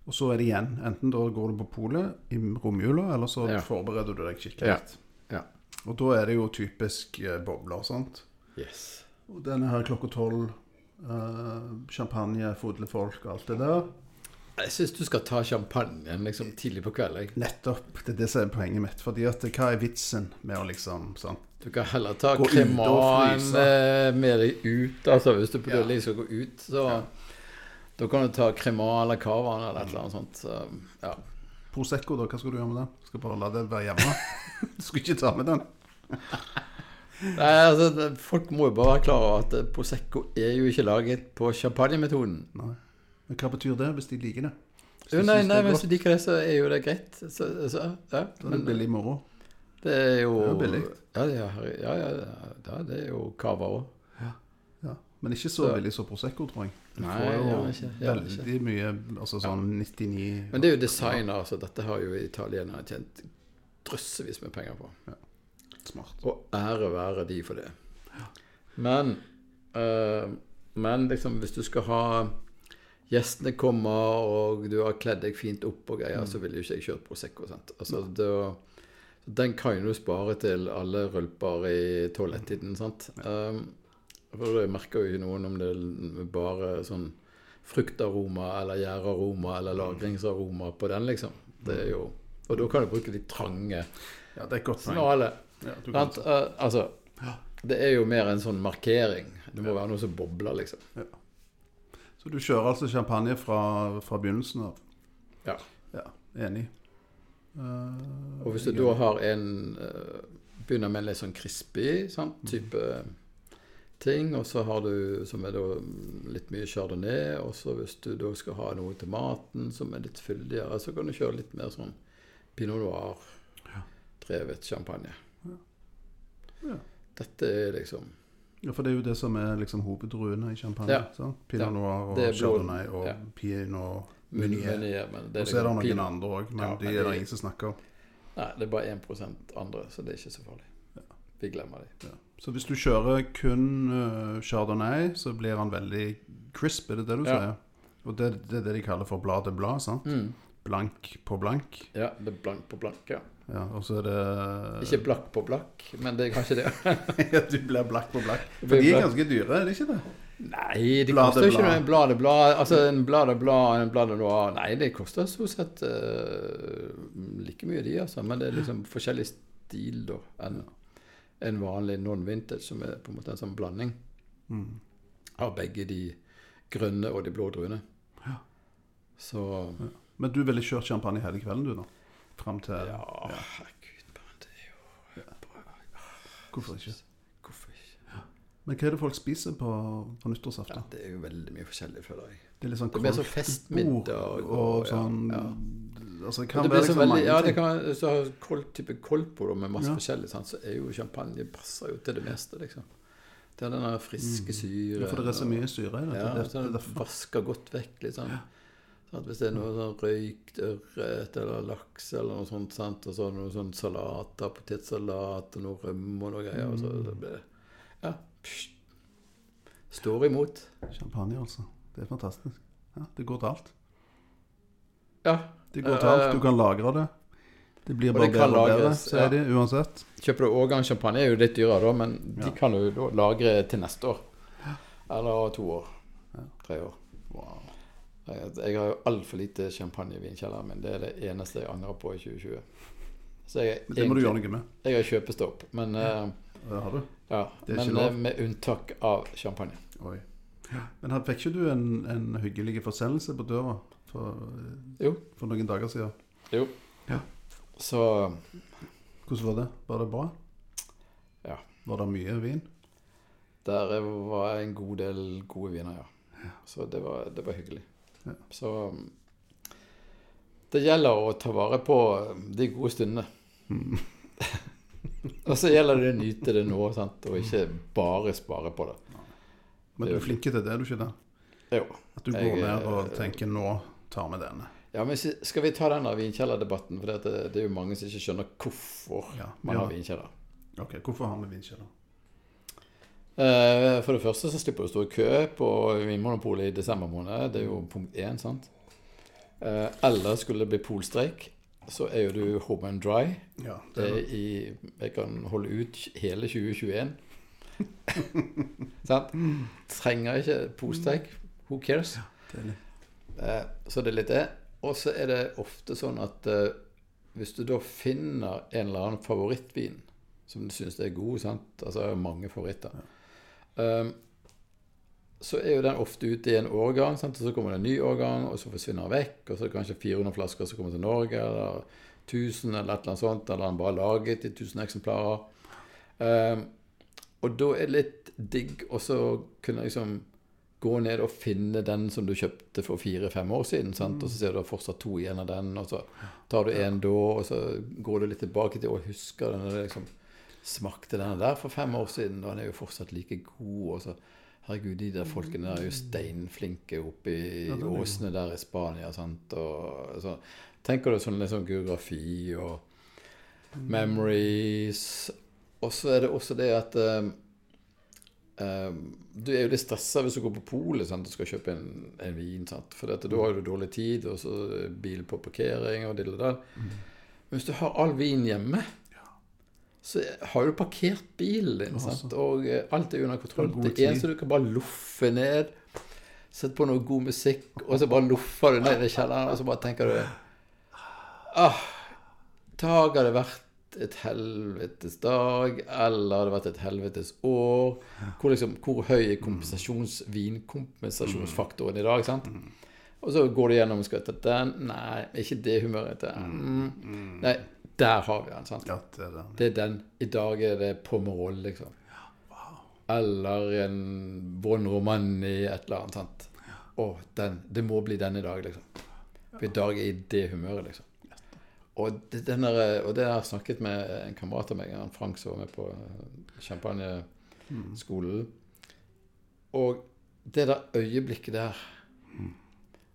Og så er det igjen. Enten da går du på polet i romjula, eller så Ja. forbereder du deg skikkelig. Ja. Ja. Og da er det jo typisk eh, bobler, sant. Yes. Og denne her klokka tolv. Eh, champagne, fodle folk og alt det der. Jeg syns du skal ta champagnen liksom tidlig på kvelden. Nettopp. Det er det som er poenget mitt. Fordi at hva er vitsen med å liksom sånn Du kan heller ta kreman med deg ut. altså Hvis du på Ja. skal gå ut, så da kan du ta kreman eller cavaen eller et eller annet sånt. Så, ja. Prosecco, da? Hva skal du gjøre med den? Skal bare la det være hjemme? du skal ikke ta med den? Nei, altså, Folk må jo bare være klar over at eh, Prosecco er jo ikke laget på champagnemetoden. Nei. Men hva betyr det, hvis de liker det? Jo, nei, nei, det er hvis de liker det, så er jo det greit. Så, så, ja, så er det billig moro. det er jo Det er billig. Ja, ja, herre- ja, ja, ja, det er jo cava òg. Ja. Men ikke så Så- billig som Prosecco, tror jeg. Du Nei, får jo ikke, veldig mye Altså sånn 99 Men det er jo designer, så dette har jo italienerne tjent drøssevis med penger på. Smart. Og ære være de for det. Men eh, Men liksom, hvis du skal ha Gjestene kommer, og du har kledd deg fint opp og greier, så ville jo ikke jeg kjørt Prosecco. sant? Altså, da, den kan du spare til alle rølper i tolv-ett-tiden. sant? Um, for jeg merker jo ikke noen om det er bare sånn fruktaroma eller gjæraroma eller lagringsaroma på den, liksom. Det er jo, Og da kan du bruke de trange Ja, det er godt poeng. Ja, du uh, altså, det er jo mer en sånn markering. Det må være noe som bobler, liksom. så du kjører altså champagne fra, fra begynnelsen av? Ja. Ja, Enig. Uh, Og hvis du da har en uh, Begynner med en litt sånn crispy sant? type ting. Og så har du som er da litt mye chardonnay. Og så hvis du da skal ha noe til maten som er litt fyldigere, så kan du kjøre litt mer sånn pinot noir-drevet champagne. Ja. Dette er liksom Ja, for det er jo det som er liksom hovedruene i champagne. Ja. sant? Pinot noir og chardonnay og ja. pinot Meunier. men Og så er det liksom noen pinot- andre òg, men Ja, de er det ingen som snakker om. Nei, det er bare 1% andre, så det er ikke så farlig. Vi glemmer de. Så hvis du kjører kun uh, chardonnay, så blir han veldig crisp, er det det du sier? Og det, det er det de kaller for blad til blad, sant? Mm. Blank på blank. Ja, det er blank på blank, ja. Ja, og så er det Ikke blakk på blakk, men det er kanskje det. Du blir blakk på blakk. For de er ganske dyre, er det ikke det? Nei, det Blad koster ikke noe til blad. Altså en blad til blad, en til blad Nei, det koster stort sett uh, like mye, de, altså. Men det er liksom forskjellig stil, da, enn en vanlig non-vintage, som er på en måte en sånn blanding Mm. av begge de grønne og de blå druene. Ja. Så Men du ville kjørt champagne hele kvelden, du, da? Fram til ja, ja. herregud, men det er jo Hvorfor ikke? Hvorfor ikke? Men hva er det folk spiser på, på Ja, nyttårsaften? det er jo veldig mye forskjellig, føler jeg. Det er litt sånn Det blir sånn festmiddag og- og ja, sånn ja. Altså, det kan det være liksom veldig, ja, det kan så kold, type koldtbord med masse Ja. forskjellig, sant? så er jo champagne passer jo til det meste, liksom. Det er den der friske. Mm. Ja, for det er så mye syre i det. Ja, det, det, det, vasker godt vekk, liksom. Sant? Hvis det er noe sånn røykt ørret eller laks eller noe sånt, sant? og så noe sånn salat, potetsalat og noe rømme og noe greier, og så blir det blir Ja. Pst. Står imot. Champagne, altså. Det er fantastisk. Ja, det går til alt. Ja. Det går til alt. Du kan lagre det. Det blir bare bedre og bedre, sier ja. de uansett. Kjøper du årgangschampagne, er jo litt dyrere, da, men de Ja. kan du lagre til neste år. Eller to år. Ja. Tre år. Wow. Jeg, jeg har jo altfor lite champagne i vinkjelleren min. Det er det eneste jeg angrer på i 2020. Så jeg, Men det må du gjøre noe med. jeg har kjøpestopp. Men, ja, Det har du. ja, men eh, med unntak av champagne. Oi. Men her fikk ikke du en, en hyggelig forsendelse på døra for, Jo. for noen dager siden? Jo. Ja. Så Hvordan var det? Var det bra? Ja. Var det mye vin? der var en god del gode viner, ja. Så det var, det var hyggelig. Ja. Så det gjelder å ta vare på de gode stundene. Mm. Og så gjelder det å nyte det nå, sant? og ikke bare spare på det. Men du er flink til det, er du ikke det? Jo. At du Jeg, går ned og eh, tenker 'nå tar vi denne'. Ja, men skal vi ta den der vinkjellerdebatten? For det, det er jo mange som ikke skjønner hvorfor Ja, man ja. har vinkjeller. Ok, Hvorfor har vi vinkjeller? Eh, For det første så slipper du å stå i kø på Vinmonopolet i desember måned. Det er jo punkt én, sant. Eh, Eller skulle det bli polstreik, så er jo du home and dry. Ja, Det er det. i, jeg kan holde ut hele 2021. sant? Trenger ikke polstreik. Who cares? Deilig. det Så det er litt det. Og så er det ofte sånn at eh, hvis du da finner en eller annen favorittvin som du syns er god, sant? altså mange favoritter, um, så er jo den ofte ute i en årgang, sant? og så kommer det en ny årgang, og så forsvinner den vekk, og så er det kanskje 400 flasker som kommer til Norge, eller 1000 eller et eller annet sånt, eller den bare laget i 1000 eksemplarer. Um, og da er det litt digg også å kunne liksom gå ned og finne den som du kjøpte for fire-fem år siden. Sant? Og så ser du fortsatt to igjen av den, og så tar du en da, og så går du litt tilbake til å huske den, liksom smakte denne der for fem år siden, og den er jo fortsatt like god. og så Herregud, de der folkene der er jo steinflinke oppe i Ja, åsene der i Spania. Sant? Og så tenker du sånn liksom geografi og memories. Og så er det også det at um, um, Du er jo litt stressa hvis du går på polet og skal kjøpe en, en vin. Sant? For dette, da har du dårlig tid, og så bil på parkering og dill og dall. Mm. Hvis du har all vin hjemme, så har du parkert bilen din, sant? altså. og eh, alt er under kontroll. Det er eneste du kan bare loffe ned, sette på noe god musikk, og så bare loffer du ned i kjelleren, og så bare tenker du ah, Dag har det vært et helvetes dag, eller har det vært et helvetes år? Hvor, liksom, hvor høy er kompensasjons, vinkompensasjonsfaktoren i dag? sant? Og så går du gjennom skal ta den. Nei, ikke det humøret. til. Mm. Nei, der har vi den. sant? Ja, det er den. Det er den. I dag er det Pomerol, liksom. eller en Von Romani, et eller annet. sant? Å, den, det må bli den i dag, liksom. For i dag er jeg i det humøret, liksom. Og det, den der, og det har jeg snakket med en kamerat av meg, han Frank, som var med på eh, champagneskolen. Og det der øyeblikket der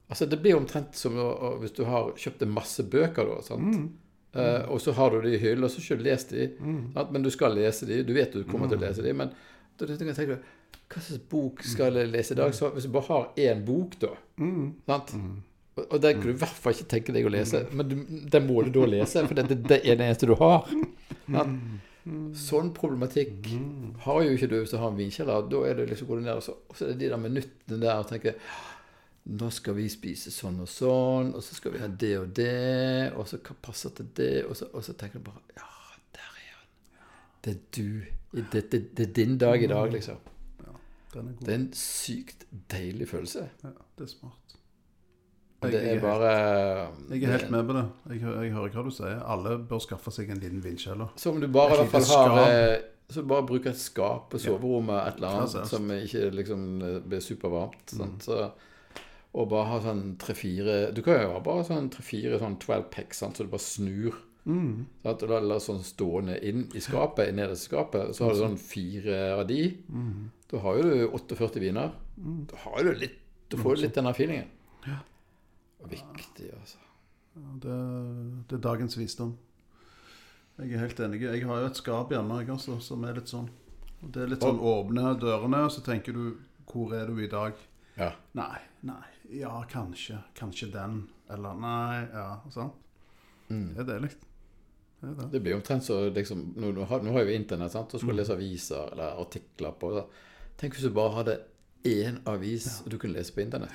Altså, det blir omtrent som å, å, hvis du har kjøpt masse bøker, da. sant? Eh, og så har du de i hyllen, og så ikke lest de. Sant? Men du skal lese de. Du vet du kommer til å lese de. Men da tenker jeg hva slags bok skal jeg lese i dag? Så hvis du bare har én bok, da sant? Og, og den kunne du i hvert fall ikke tenke deg å lese. Men du, den må du da lese, for det, det, det er det eneste du har. Sant? Sånn problematikk har jo ikke du hvis du har en vinkjeller. Da er det liksom går du ned, og så, og så er det de der minuttene der og tenker nå skal vi spise sånn og sånn, og så skal vi ha det og det, og så hva passer til det, og så, og så tenker du bare Ja, der er han. Det er du. Det, det, det er din dag i dag, liksom. Den er god. Det er en sykt deilig følelse. Ja, det er smart. Jeg- det er bare Jeg er helt med på det. Jeg, jeg hører hva du sier. Alle bør skaffe seg en liten vindkjeller. Som du bare i hvert fall har eh, Så bare bruker et skap på soverommet, et eller annet, som ikke liksom eh, blir supervarmt. Mm. Sant? Så, og bare ha sånn tre-fire Du kan jo ha bare sånn tre-fire sånn 12 pack, sant? så du bare snur. Mm. Sant? Og det sånn stående inn i skapet, i nederste skapet. Så har du sånn fire av de. Mm. Da har jo du 48 viner. Da har du litt Du får litt den feelingen. Viktig, altså. Ja, det, det er dagens visdom. Jeg er helt enig. Jeg har jo et skap hjemme jeg også, som er litt sånn. Det er litt sånn åpne dørene, og så tenker du Hvor er du i dag? Ja. Nei, nei. Ja, kanskje. Kanskje den. Eller nei. Ja, sant? Mm. Det er deilig. Det det. Det blir omtrent så liksom, nå, nå, har, nå har jo internett, sant? så skal Mm. lese aviser eller artikler på så. Tenk hvis du bare hadde én avis du kunne lese på internett.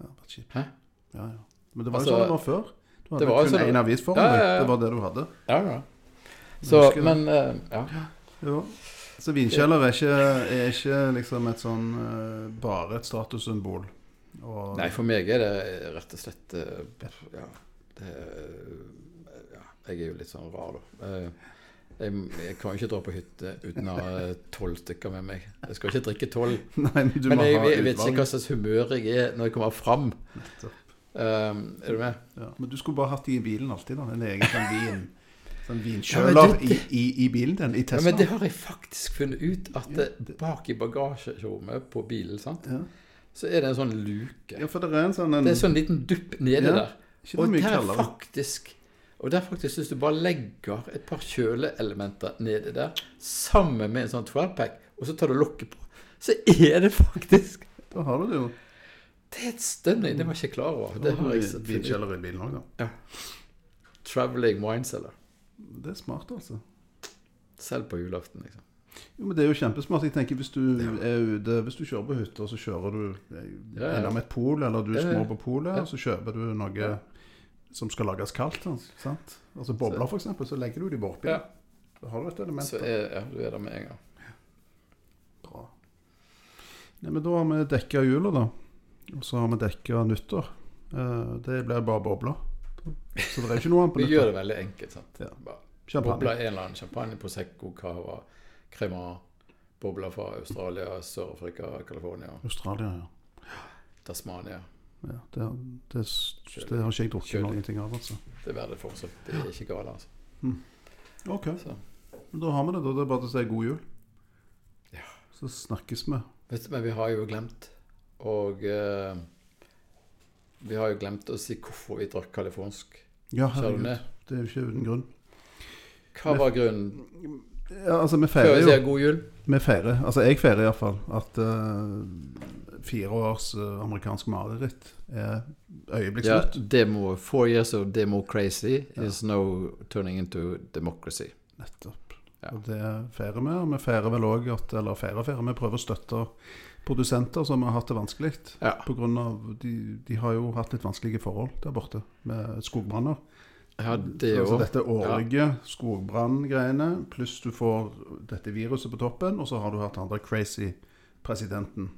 Ja, bare kjipt. Hæ? Ja, ja. Men det var Altså, jo sånn det var før. Du hadde det kun sånn- én avis foran Ja, ja, deg. ja. Det var det du hadde. Ja, ja. Så, men uh, ja. Jo. Så vinkjeller er ikke, er ikke liksom et sånn eh, bare et statussymbol. Og, Nei, for meg er det rett og slett eh, Ja. Det, ja jeg er jo litt sånn rar, da. Eh, Jeg, jeg kan jo ikke dra på hytte uten å ha tolv stykker med meg. Jeg skal ikke drikke tolv. Men du Men jeg, jeg vet ikke hva slags humør jeg er når jeg kommer fram. Um, er du med? Ja, men du skulle bare hatt de i bilen alltid, da. En egen vin. Sånn vinkjøler ja, i, i, i bilen din. I Ja, men det har jeg faktisk funnet ut. At det, bak i bagasjerommet på bilen, sant? ja. så er det en sånn luke. ja, for det er en sånn en, Det er sånn liten dupp nede Ja, der. Og der kaldere. faktisk Og der faktisk, hvis du bare legger et par kjøleelementer nedi der, sammen med en sånn 12-pack, og så tar du lokket på, så er det faktisk Da har du det jo. Det er et stunning. Det var jeg ikke klar over. Det har jeg ut. Vinkjeller i bilen òg, da. Traveling wineseller. Det er smart, altså. Selv på julaften, liksom. Jo, men Det er jo kjempesmart. Jeg tenker Hvis du ute, hvis du kjører på hytta, så kjører du eh, Ja, ja. med et pol, eller du Ja, små på polet, og så kjøper du noe som skal lages kaldt. Sant? Altså Bobler, eksempel, så legger du de bare oppi. Ja. Da har du et element. Så er, ja, du er der med en gang. Bra. Nei, men da har vi dekka jula, da. Og så har vi dekka nyttår. Eh, det blir bare bobler. Så det er ikke noe annet på Vi gjør det veldig enkelt. sant? Ja. Bobler en eller annen champagne, Prosecco, cava, crema. Bobler fra Australia, Sør-Afrika, California, Australia, ja. Tasmania. ja det, det, det har ikke jeg drukket noen ting av, altså. Det er verdt det fortsatt. Det er ikke galt, altså. Ok, Så. men da har vi det. da. Det er bare å si god jul. Ja. Så snakkes vi. Vet du, men vi har jo glemt Og eh, vi har jo glemt å si hvorfor vi drakk kalifornsk. Ja, herregud. det? Er jo ikke uten grunn. Hva var grunnen Ja, altså, vi før vi sier god jul? Vi feirer, altså jeg feirer iallfall, at uh, fire års uh, amerikansk mareritt er Ja, demo, four years of democracy is no turning into democracy. Nettopp. Ja. Og det feirer vi. Og vi feirer vel òg at Eller feirer, feirer. Vi prøver å støtte produsenter som har hatt det vanskelig. Ja. På grunn av, de, de har jo hatt litt vanskelige forhold der borte med skogbranner. Ja, det Så, altså dette årlige skogbranngreiene, pluss du får dette viruset på toppen, og så har du hatt han der crazy presidenten.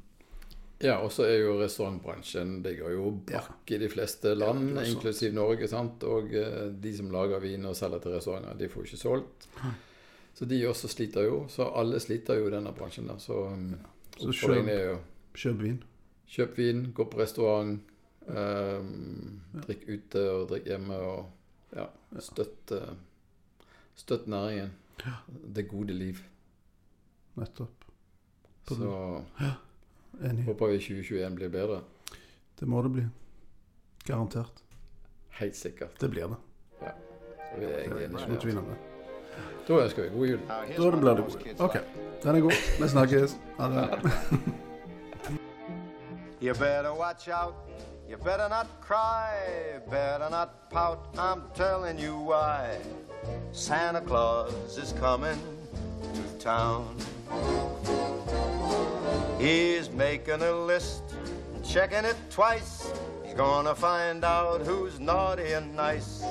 Ja, og så er jo restaurantbransjen Det går jo brakk i de fleste land, Ja, inklusiv Norge. sant? Og eh, de som lager vin og selger til restauranter, de får ikke solgt. Så de også sliter jo. Så alle sliter jo i denne bransjen der. Så, um, Så kjøp- Kjøp vin. kjøp vin, gå på restaurant, um, drikk ute og drikk hjemme og ja, støtt, uh, støtt næringen. Det gode liv. Nettopp. På Så Enig. håper vi 2021 blir bedre. Det må det bli. Garantert. Helt sikkert. Det blir det. Ja. Så vi er Det er ikke noe tvil om det. Da ønsker vi god jul. Now, here's Da er det blir det god. kids Ok, like. den er god. Vi snakkes. Ha det. You better watch out. You better not cry. Better not pout. I'm telling you why. Santa Claus is coming to town. He's making a list and checking it twice. He's gonna find out who's naughty and nice.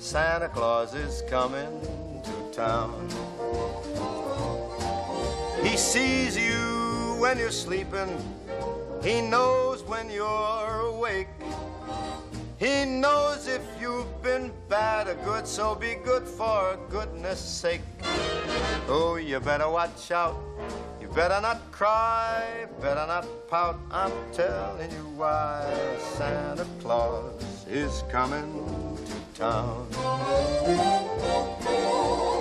Santa Claus is coming to town. He sees you when you're sleeping. He knows when you're awake. He knows if you've been bad or good, so be good for goodness sake. Oh, you better watch out. You better not cry, better not pout. I'm telling you why Santa Claus is coming town.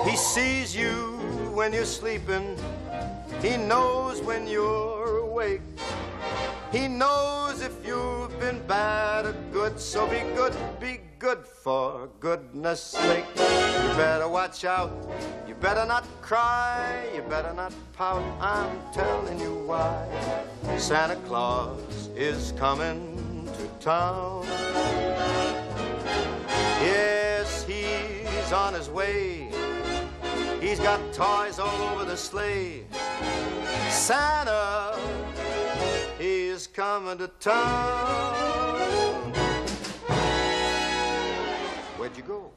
He sees you when you're sleeping. He knows when you're awake. He knows if you've been bad or good, so be good, be good for goodness sake. You better watch out, you better not cry, you better not pout. I'm telling you why Santa Claus is coming to town. Yes, he's on his way. He's got toys all over the sleigh. Santa, he's coming to town. Where'd you go?